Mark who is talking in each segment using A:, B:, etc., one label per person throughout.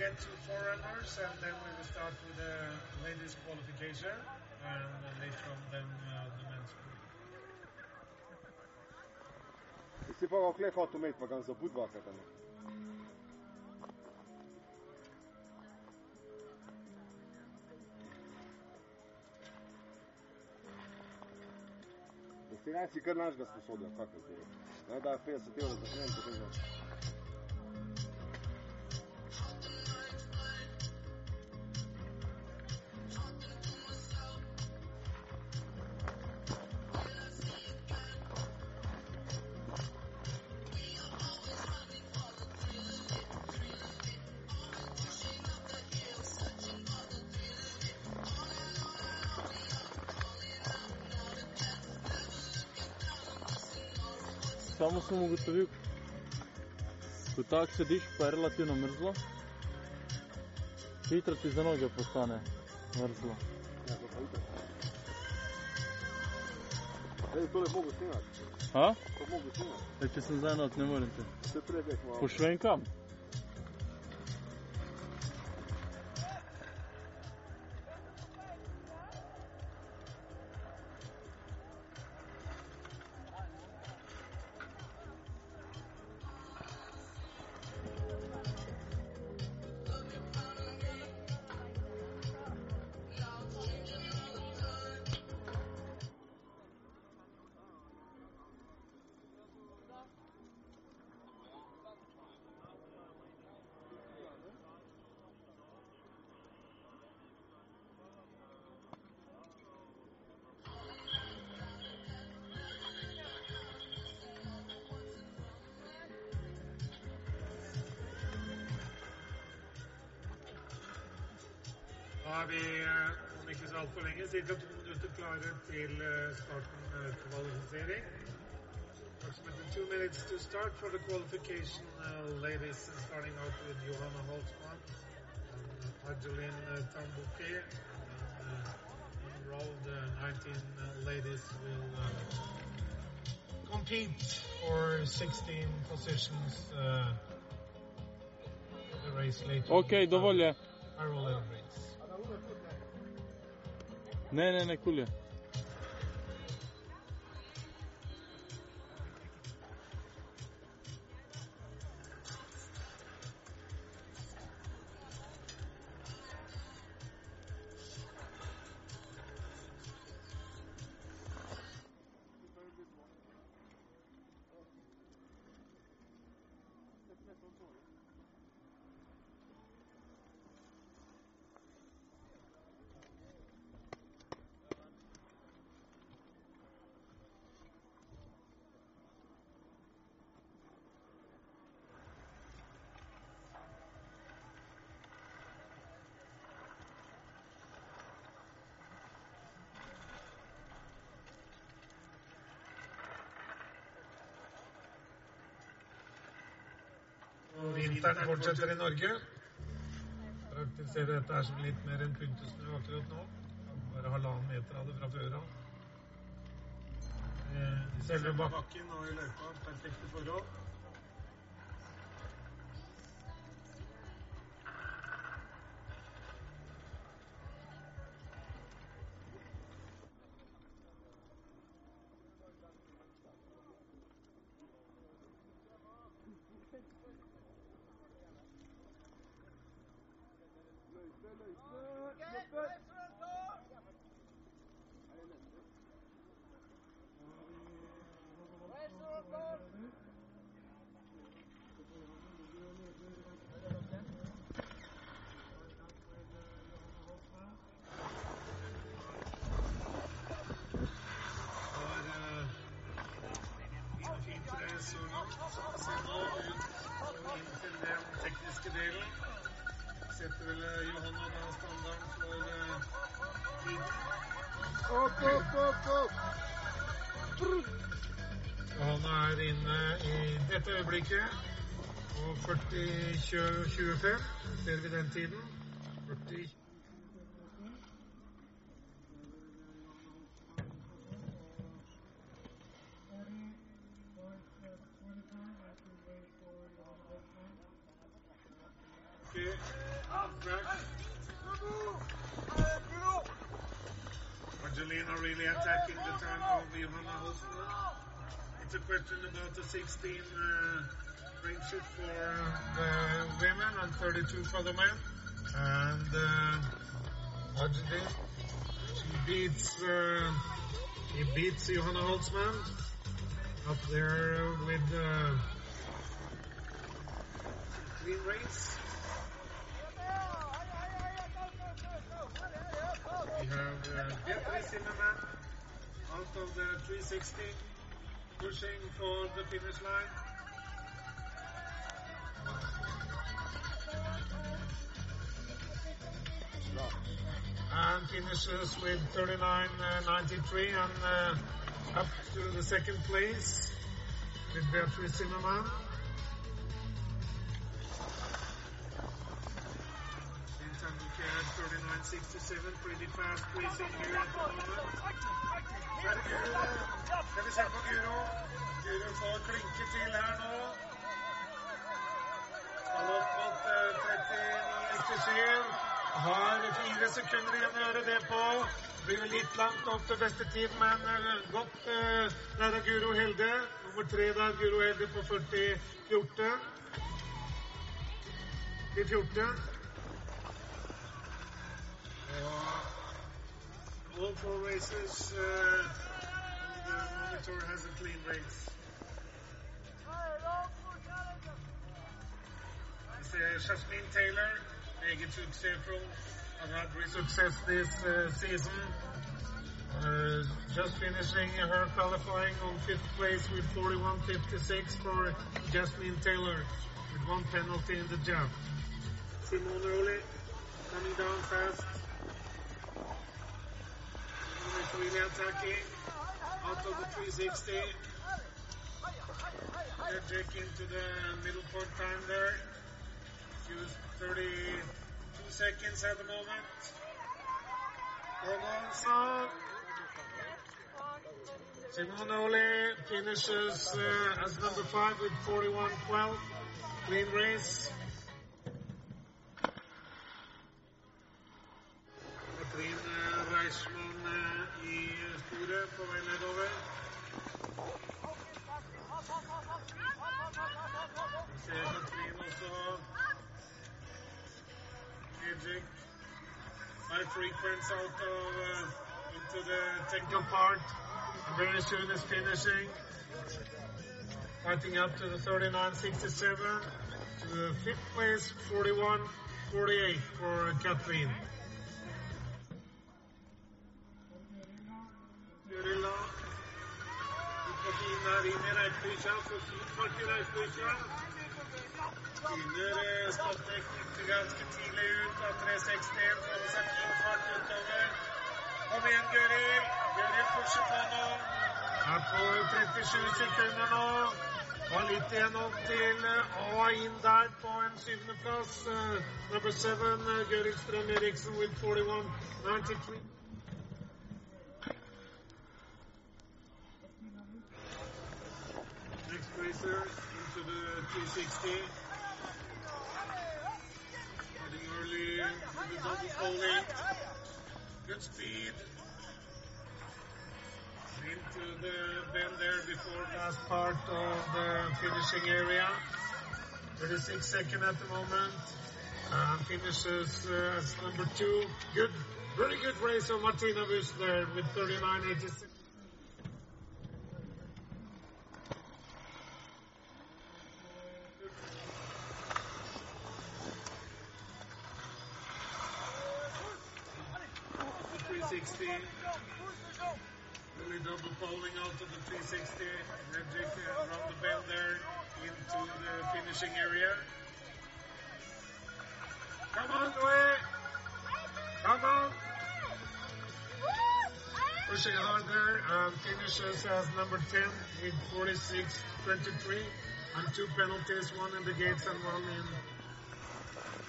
A: get two runners, and then we will start with the ladies' qualification, and later on then uh, the men's group.
B: Si pa ga kle hotel imeti, pa ga zabud dvakrat, ne? Destinacij kar našega sposodijo, kako je
C: tako sediš, pa je relativno mrzlo. Hitro ti za noge postane mrzlo.
B: Ja, to je to. Ej, to je mogoče snimati.
C: Ha?
B: To je mogoče snimati.
C: Ej, če sem za enot, ne morem te.
B: Se prebeh malo.
C: Pošvenkam.
A: start for the qualification, uh, ladies, starting out with Johanna Holtzmann, uh, Adeline uh, Tambouquet, and uh, enrolled uh, 19 uh, ladies will compete for 16 positions the race later.
C: Okay, dovolj Ne, ne, ne,
A: cool vinteren fortsetter i Norge. Praktiserer dette her som litt mer enn pyntesnø akkurat nå. Bare halvannen meter av det fra før av. Eh, selve bakken og i løypa perfekte forhold. setter vel eh, Johanna da standarden for uh, eh,
B: Opp, opp, opp, opp!
A: Johanna er inne i dette øyeblikket. Og 40-25 ser vi den tiden. 40
D: 16 uh, for the women and 32 for the men. And uh, Argentina, she beats uh, he beats Johanna Holtzman up there with uh, clean race. We have uh, Beatriz Zimmerman out of the 360 pushing for the finish line. And finishes with 39.93 uh, and uh, up to the second place with Beatrice Zimmermann. 1067 pretty fast Skal vi se på Guro? Guro får klinke til her nå. Galopp mot 3097. Har fire sekunder igjen å gjøre det på. Blir litt langt opp til beste tid, men eh, godt eh, der er Guro Helde. Nummer tre der, Guro Helde på 40 14. I 14. All four races, uh, the monitor has a clean race. It's uh, Jasmine Taylor, I've successful, another success this uh, season. Uh, just finishing her qualifying on fifth place with 41.56 for Jasmine Taylor with one penalty in the jump. Simone Rowley coming down fast are attacking out of the 360. They're taking to the middle court time there. Use 32 seconds at the moment. Romanson. Simone Ole finishes uh, as number 5 with 41-12. Clean race. A clean uh, race Magic. High frequency out of uh, into the technical part. Very soon is finishing. Fighting up to the 39.67 to the fifth place, 41.48 for Catherine. Linere Krisha, Fotballspillere Krisha. Begynner stoppteknikken ganske number seven, uh, Gøril Strøm Eriksen with 41.93. into the 360. getting early to the double Good speed. Into the bend there before last part of the finishing area. 36 second at the moment. Uh, finishes uh, as number two. Good, very good race of Martina Busch with 39.86. Hershey Hodner finishes um, as number 10 in 46-23 and two penalties, one in the gates and one in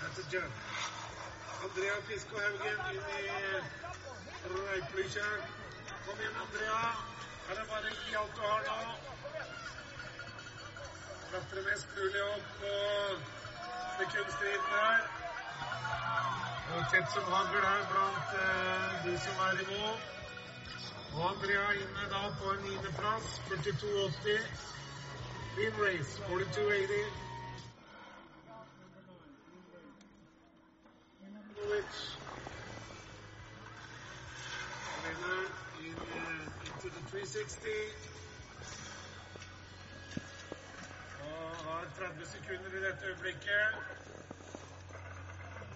D: at the jump. Andrea Fisko Haugen inn i røyklyset. Kom igjen, Andrea. Her er bare gi alt du har nå. Klatre mest mulig opp på sekundstriden her. Og tett som hagl her blant eh, de som er i mål. Adria inne da på en niendeplass. 42,80. Win race 42,80. Winner in, uh, into the har 30 sekunder i dette øyeblikket.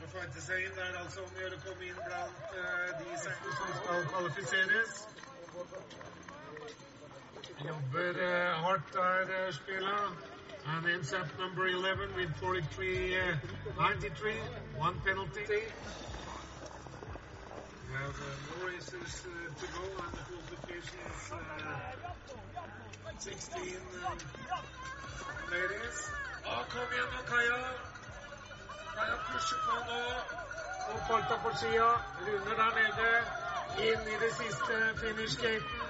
D: Å fighte seg inn er altså om å gjøre å komme inn blant uh, de som skal kvalifiseres. Jobber uh, hardt der, uh, spiller. And ends up number 11 with 43, uh, 93, one penalty. We have more races to go and the is 16 ladies. Kaja. pusher på nå. Nå folk på sida. Runer der nede. Inn i det siste finish-gaten.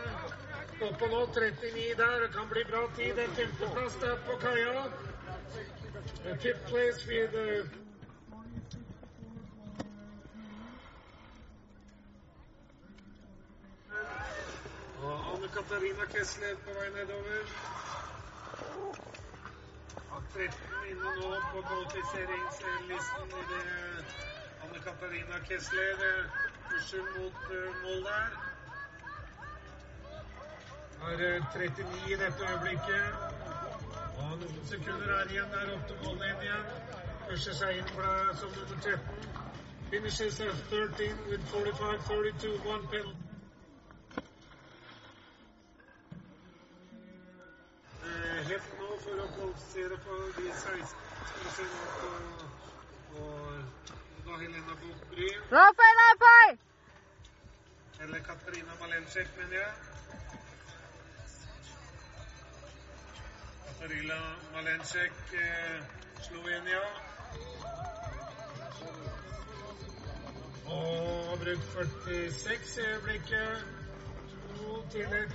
D: Oppå nå 39 der. Det kan bli bra tid. det En femteplass der på kaia. A fifth place with uh, Anne Katarina Kessler på vei nedover. 13 inne nå på kvalifiseringslisten i det eh, Anne Katarina Kessler. Eh, trussel mot eh, mål der. Har 39 eh, i dette øyeblikket. Og noen sekunder er igjen der opp til Mål igjen. Pusher seg inn fra, eh, som nummer 13. Finishes at 13 with 45 42, one penalty. helt nå for å kvalifisere for de 16 på, på da Helena Bokbry
A: Rafael, Rafael!
D: Eller Katarina Malencek, mener jeg. Katarina Malencek, eh, Slovenia. Og har brukt 46 i øyeblikket. To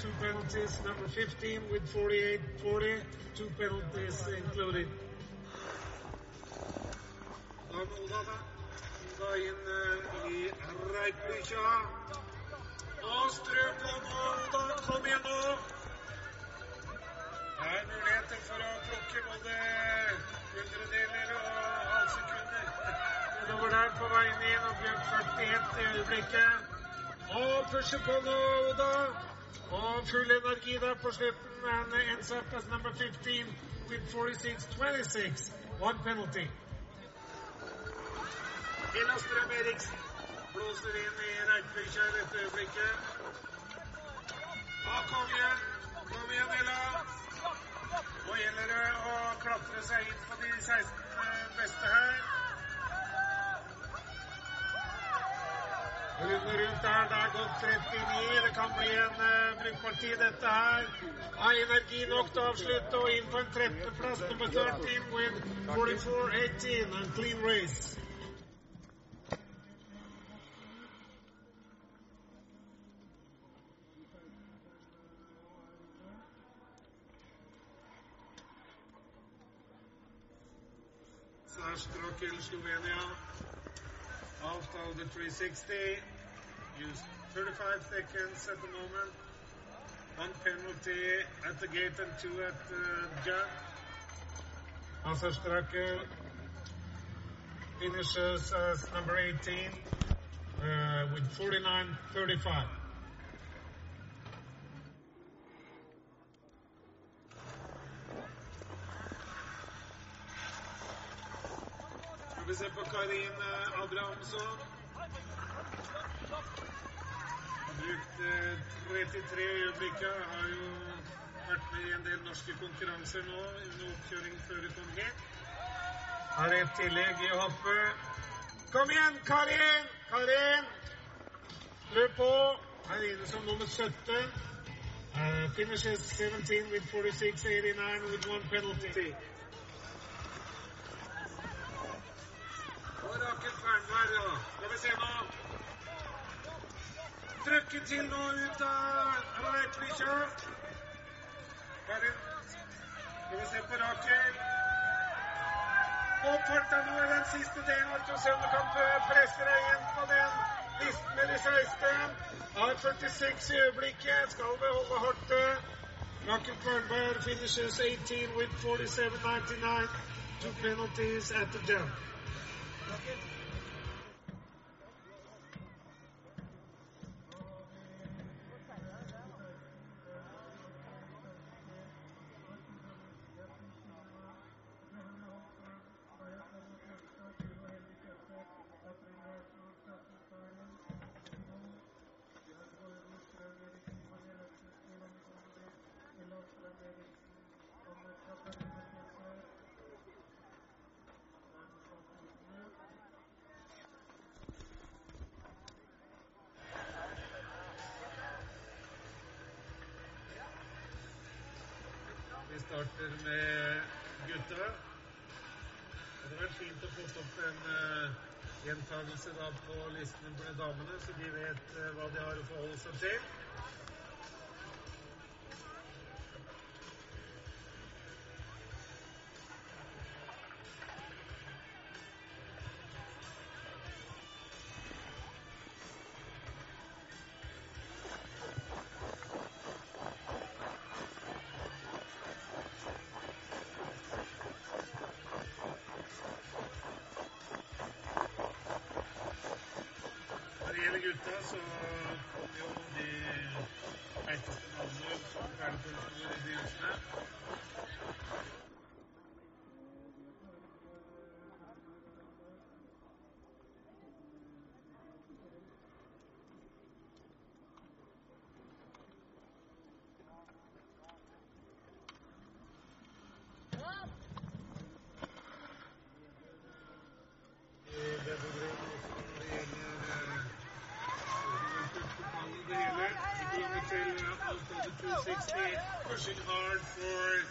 D: two penalties, number 15 with 48-40. Two penalties included. Da, da, da passa inn i Reikbykkja. Astrup og Molda, kom igjen nå! Det er muligheter for å plukke både hundredeler og halvsekunder. Nedover der på veien inn og blir 41 i øyeblikket. Og pusher på nå, Oda. Og full energi der på slutten. And ends up as number 15 with 46-26. One penalty. Strøm Eriksen blåser inn i Reitbykjær dette øyeblikket. Ah, kom igjen! Kom igjen, Ella! Nå gjelder det å klatre seg inn på de 16 beste her. Runden rundt her, det er gått 39. Det kan bli en uh, brukbar tid, dette her. Har energi nok til å avslutte og inn på en 13.-plass, nummer 13 with 44-18, and clean race. Kilo Slovenia. After the 360, use 35 seconds at the moment. One penalty at the gate and two at the jump. Ansar Stracke finishes as number 18 uh, with 49.35. vi se på Karin eh, Abrahamsson. Brukt 33 eh, øyeblikk. Har jo vært med i en del norske konkurranser nå. Under oppkjøring før hun kom hit. Har et tillegg i hoppet. Kom igjen, Karin! Karin! Løp på. Her inne som nummer 17. Uh, finishes 17 with 46, 89 with one penalty. Stjernberg, Skal vi se nå. Trykke til nå ut av Leikvikja. Skal vi se på Rakel. Og Partano i den siste delen av Tosendekamp presser deg inn på den. Listen med de 16. Har 46 i øyeblikket. Skal vi holde hardt. Rakel Kvernberg finishes 18 with 47.99. Two penalties at the jump. Vi starter med gutta. Det har vært fint å få opp en eh, gjentagelse da på listene på damene, så de vet uh, hva de har å forholde seg til. ute, så kom jo de etter hverandre keep pushing hard for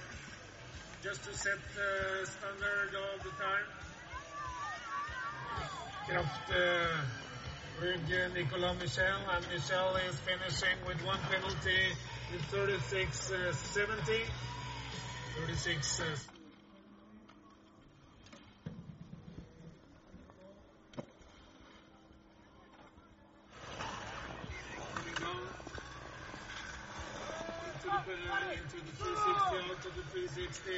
D: just to set the standard all the time. Kraft uh, Nicolas Michel, and Michel is finishing with one penalty in 36 uh, 70. 36 uh, Pavilion the 360, out to the 360.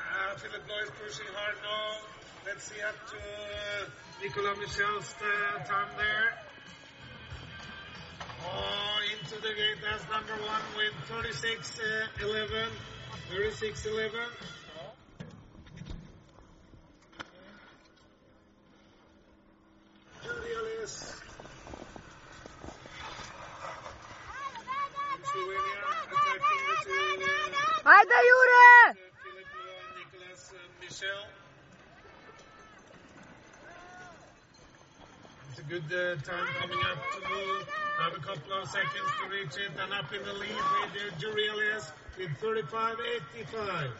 D: Ah, Philip Lois pushing hard now. Let's see up to uh, Michel's time there. Oh, into the gate. That's number one with 36-11. 36-11. time coming up to move. Have a couple of seconds to reach it, and up in the lead with Jurelius with 35.85.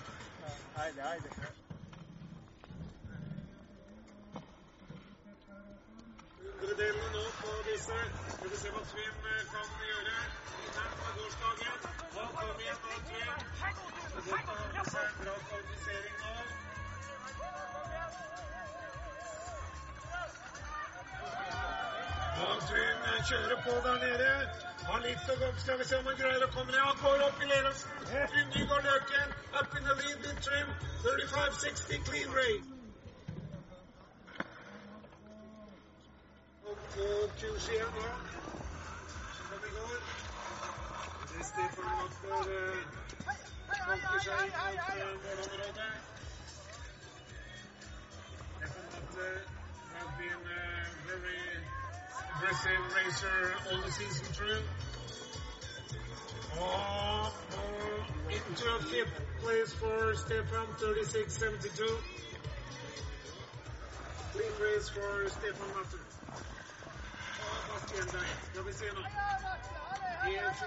D: Hansveen eh, kjører på der nede. Har litt å gå Skal vi se om han greier å komme ned. Han går opp i ledelsen. Nygaard Løken up in the lead with trim. 35-60 clean rate. Opp på kurs igjen nå. Som i går. Neste format for uh, Folkeskjær mot eh, målområdet. Griffin racer all the season through. Oh, oh, into a keep place for Stefan 36.72. Clean race for Stefan Martin. Oh, Bastian där. Jag vill se honom. I have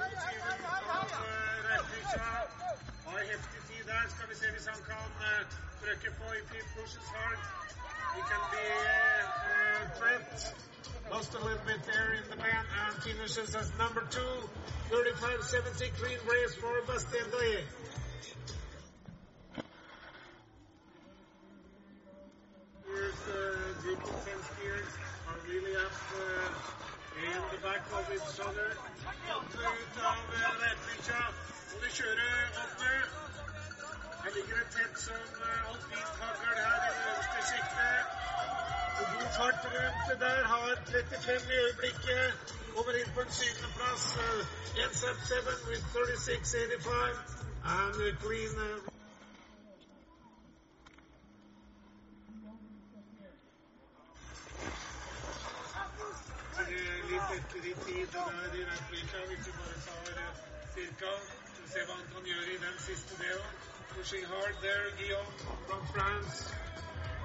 D: to see that. Can we see här. Ska vi se om han kan uh, eh, trycke if he pushes hard. He can be uh, uh, eh, trapped lost a little bit there in the band and finishes as number two, 3570 clean race for Bastien Doyer. Here's the group of 10 skiers are really up uh, in the back of each other. Åtte ut av retninga, og de kjører åtte. Her ligger et tett som et rundt der. Har 35 i øyeblikket. Kommer inn på en syvendeplass. Eh, Ends 7 with 36.85. And eh, clean eh. Litt etter i tid der i replika, hvis du bare tar cirka. Se hva han kan gjøre i den siste delen. Pushing hard there, Guillaume from France.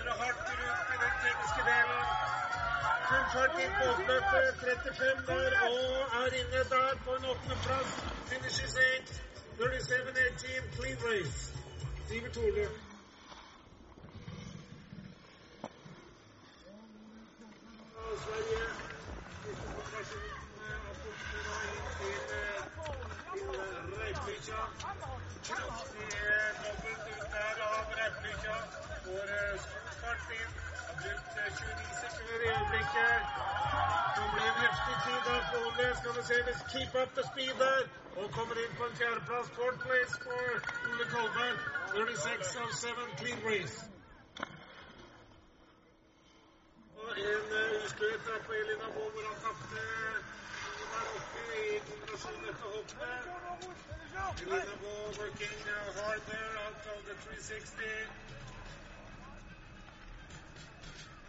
D: kjøre hardt rundt i den tekniske delen. Fullført inn på oppløpet, 35 der, og er inne der på en åttendeplass. Finishes 8, 37 18, clean race. Siver Torløk. up Ole. Skal vi se hvis keep up the speed der. Og kommer inn på en fjerdeplass. Fourth place for Ole Kolberg. 36 av 7 clean race. Og en eh, ustuet uh, på Elina Moe, hvor han tapte var oppe i kombinasjonen etter hoppet. Elina Moe working hard there out of the 360.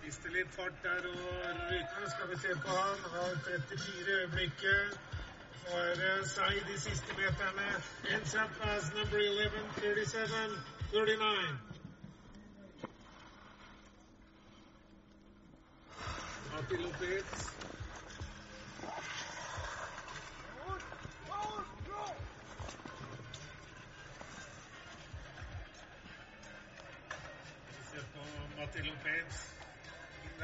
D: Mister litt fart der og ryker. Skal vi se på han. Han Har 34 i øyeblikket. Nå er seig de siste meterne. Inset pass number 11, 37, 39. Martin Lopez.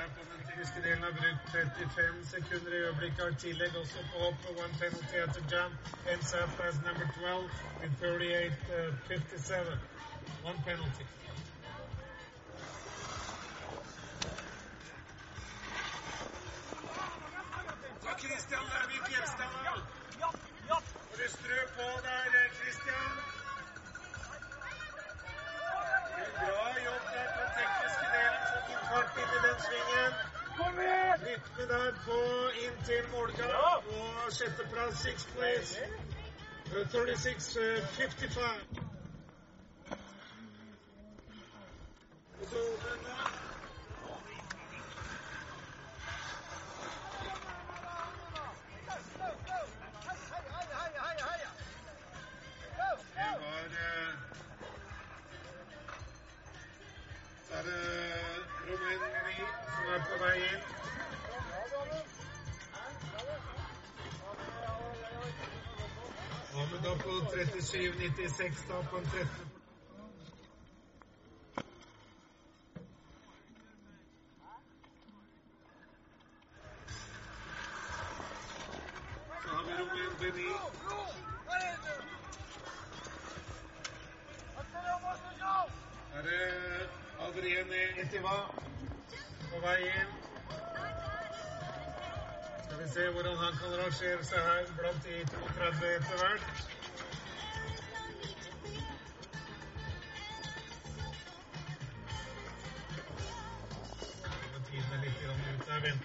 D: på den tyrkiske delen har brukt 35 sekunder i øyeblikket. Har tillegg på hopp one penalty oh at the jump. Ends up as number 12 with 38.57. Uh, 57 one penalty. Bakir İstanbul, Habib Yemstanbul. til målgang og sjetteplass, sixth place, 36-55. Eh, seks da på en 13. Så har vi rom igjen til ni. Her er Adrien Etiva på vei inn. Skal vi se hvordan han kan rangere seg her blant de 32 etter hvert.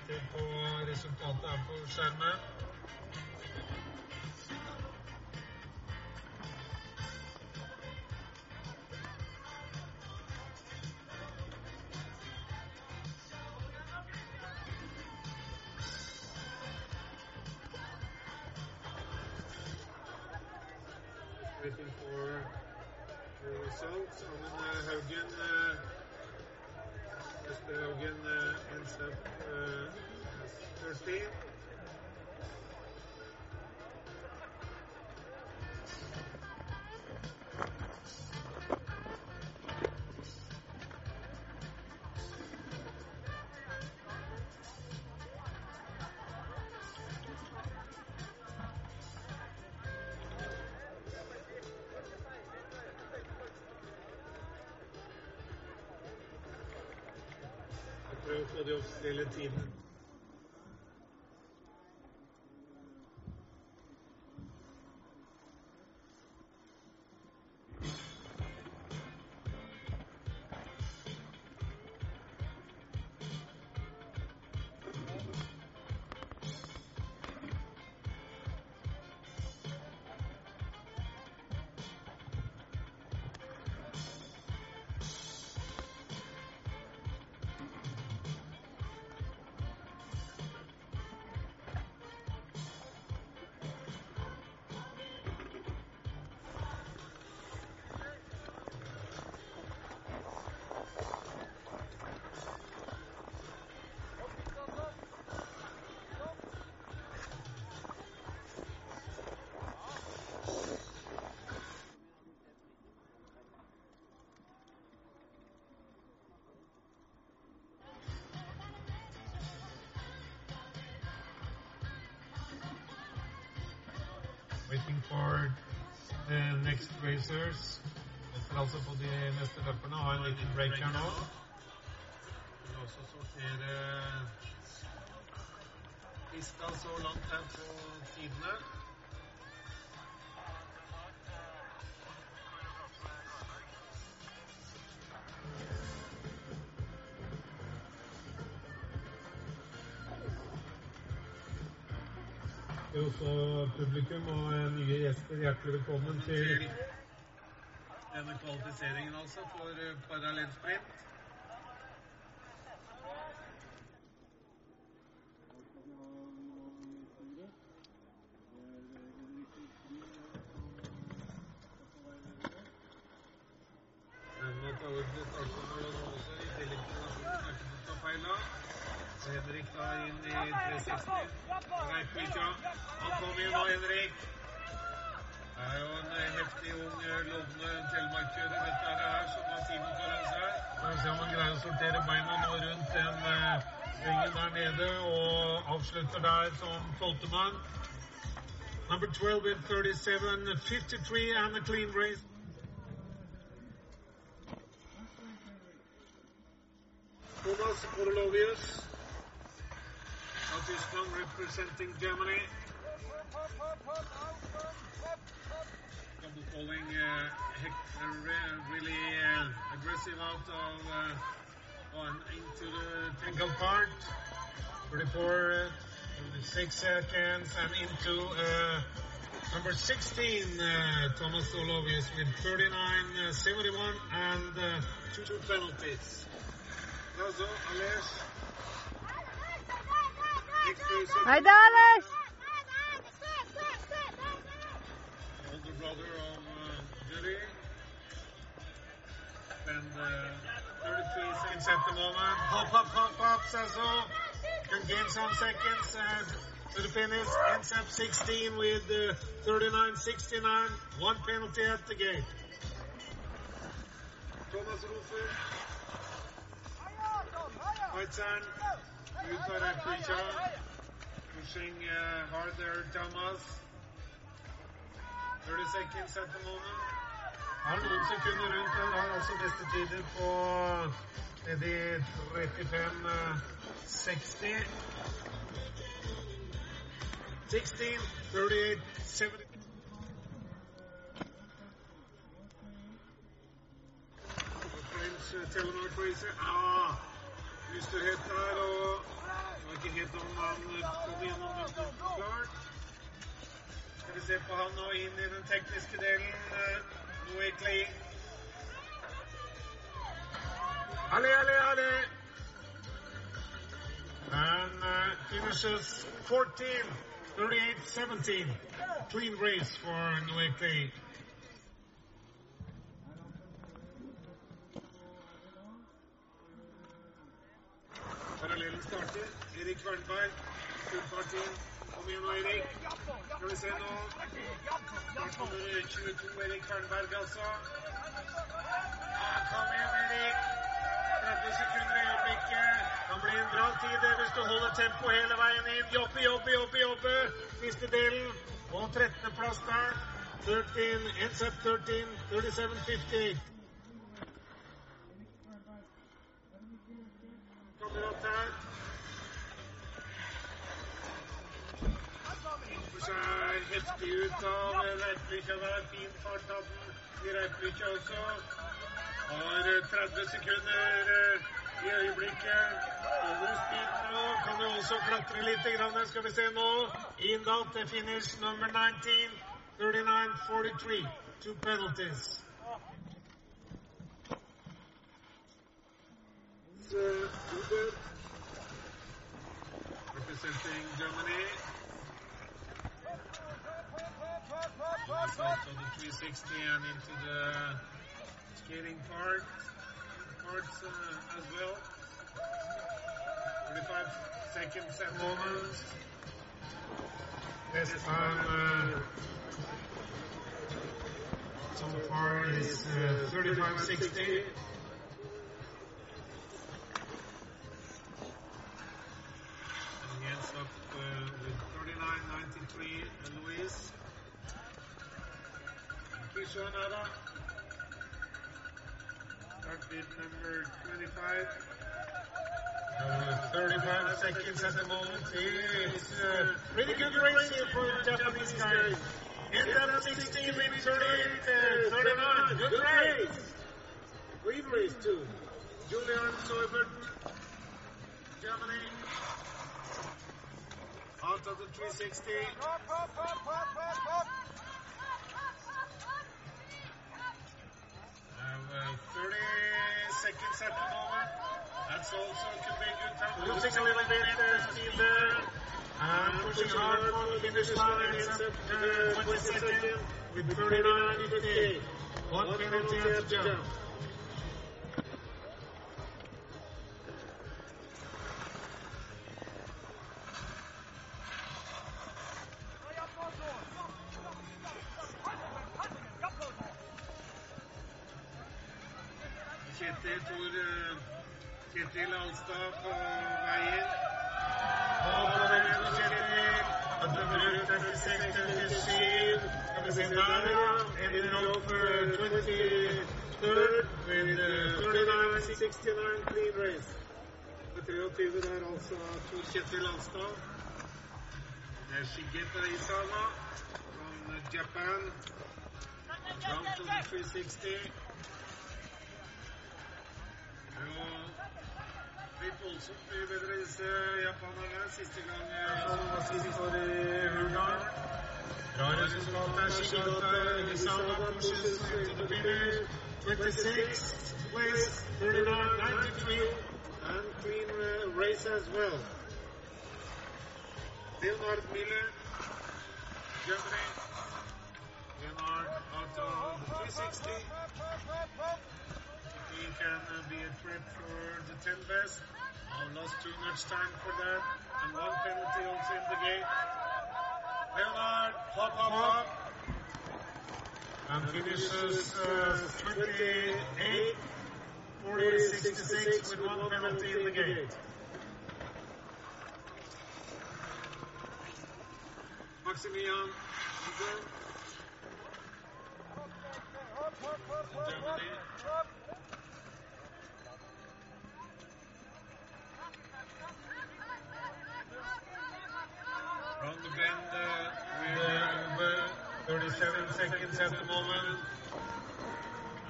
D: sitter på resultatet her på skjermen. for å de offisielle tidene. for the next racers. Jeg skal altså på de neste løpene ha en liten break her nå. Jeg vil også sortere lista så langt her på tidene. Det er også publikum og hjertelig velkommen til denne kvalifiseringen altså for eh, parallellsprint. Altså, Henrik da inn i 360. Han kom inn nå, Henrik. Det er jo en heftig ung, lovende telemarkkjører dette her, som har timen foran seg. Vi får se om han greier å sortere beina nå rundt den gjengen eh, der nede, og avslutter der som tolvtemann. Number 12 with 37, 53 and a clean race. Thomas Orlovius of Tyskland representing Germany. Up, up, up, following uh, uh, really uh, aggressive out of uh, on into the tangle part. 34, uh, 6 seconds and into uh, number 16, Thomas Olovius with 39, 71 and two, two penalties. That's
A: Alex. Hi, Alex.
D: brother of uh, Judy. And uh, 33 seconds at the moment. Hop, hop, hop, hop, Sasso. Can gain some seconds and uh, to the finish. Ends up 16 with uh, 39 69. One penalty at the gate. Thomas Rufer. Whitesan. Used a great job. Pushing uh, harder, Thomas. Julesekken setter månen. Har noen sekunder rundt her. Har altså beste tider på nedi 35-60. 16, 38, 70 Telemark Racer. Ja, usterhet der, og det var ikke helt om han kom gjennom. Klart vi ser på han nå inn i den tekniske delen. Eh, Noe Klein. Alle, alle, alle! And uh, finishes 14, 38, 17. Clean race for Noe Klein. Parallellen starter. Erik Wernberg, fullfart Kom igjen nå, Erik. Skal vi se nå. Her kommer 22 Erik Kernberg altså. Ja, kom igjen, Erik. 30 sekunder i øyeblikket. Kan bli en bra tid det hvis du holder tempoet hele veien inn. Jobbe, jobbe, jobbe, jobbe. Siste delen. Og 13.-plass der. 13, NSAP 13, 3750. Kamerat
A: her. så heftig ut. av Reiplikja var en fin fart av Reiplikja også. Har 30 eh, sekunder eh, i øyeblikket. Over speeden nå. Kan du også klatre litt. Grann. Skal vi se nå. In out til finish nummer 19. 39-43. Two penalties. Uber representing Germany. Out the 360 and into the skating part, parts uh, as well. seconds at moments. This time, uh, so far is uh, 35 60. Ends up uh, with 39.93 Luis. Aficionado. Started number 25. Uh, 31 seconds at the moment. It's a uh, pretty good race here for Japanese guys. End up 16 in 38, uh, 39. Good, race. race. race too. Julian Soibert, Germany. Out of the 360. Up, up, up, 30 seconds at the moment. That's also could be a good time. Losing a little bit uh, speed there. And pushing hard on the finish line. It's at uh, 20 seconds with 39.58. One minute to jump. altså Tor Kjetil Alstad. Det er Shigeta Isana from Japan. Mountain 360. Og litt voldsomt mye bedre disse japanerne. Siste gang han eh, var sist for i Hurdal. Bra resultat er Shigeta eh, Isana pushes to the winner. 26th place, Hurdal 93. unclean uh, race as well. Leonard Miller, Jeffrey, Leonard Auto 360. He can uh, be a threat for the 10 best. I lost too much time for that. And one penalty also in the game. Leonard, hop, hop, hop. And finishes uh, 28. 48-66 with one penalty in the game. Maximilian From the bend, uh, we have uh, 37 seconds at the moment.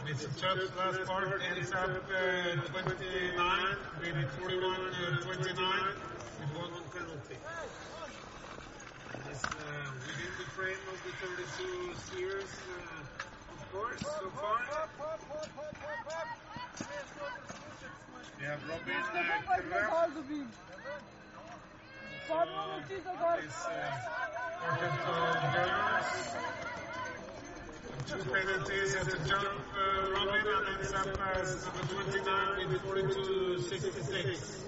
A: It's the Chubb's last part ends up uh, 29, maybe 41 uh, 29 with one on penalty. It's uh, within the frame of the 32 series, uh, of course, so far. We have Robin Kraft. Is, uh, two penalties as a jump, uh, Robin, and then Sampas, number 29 with 42 66.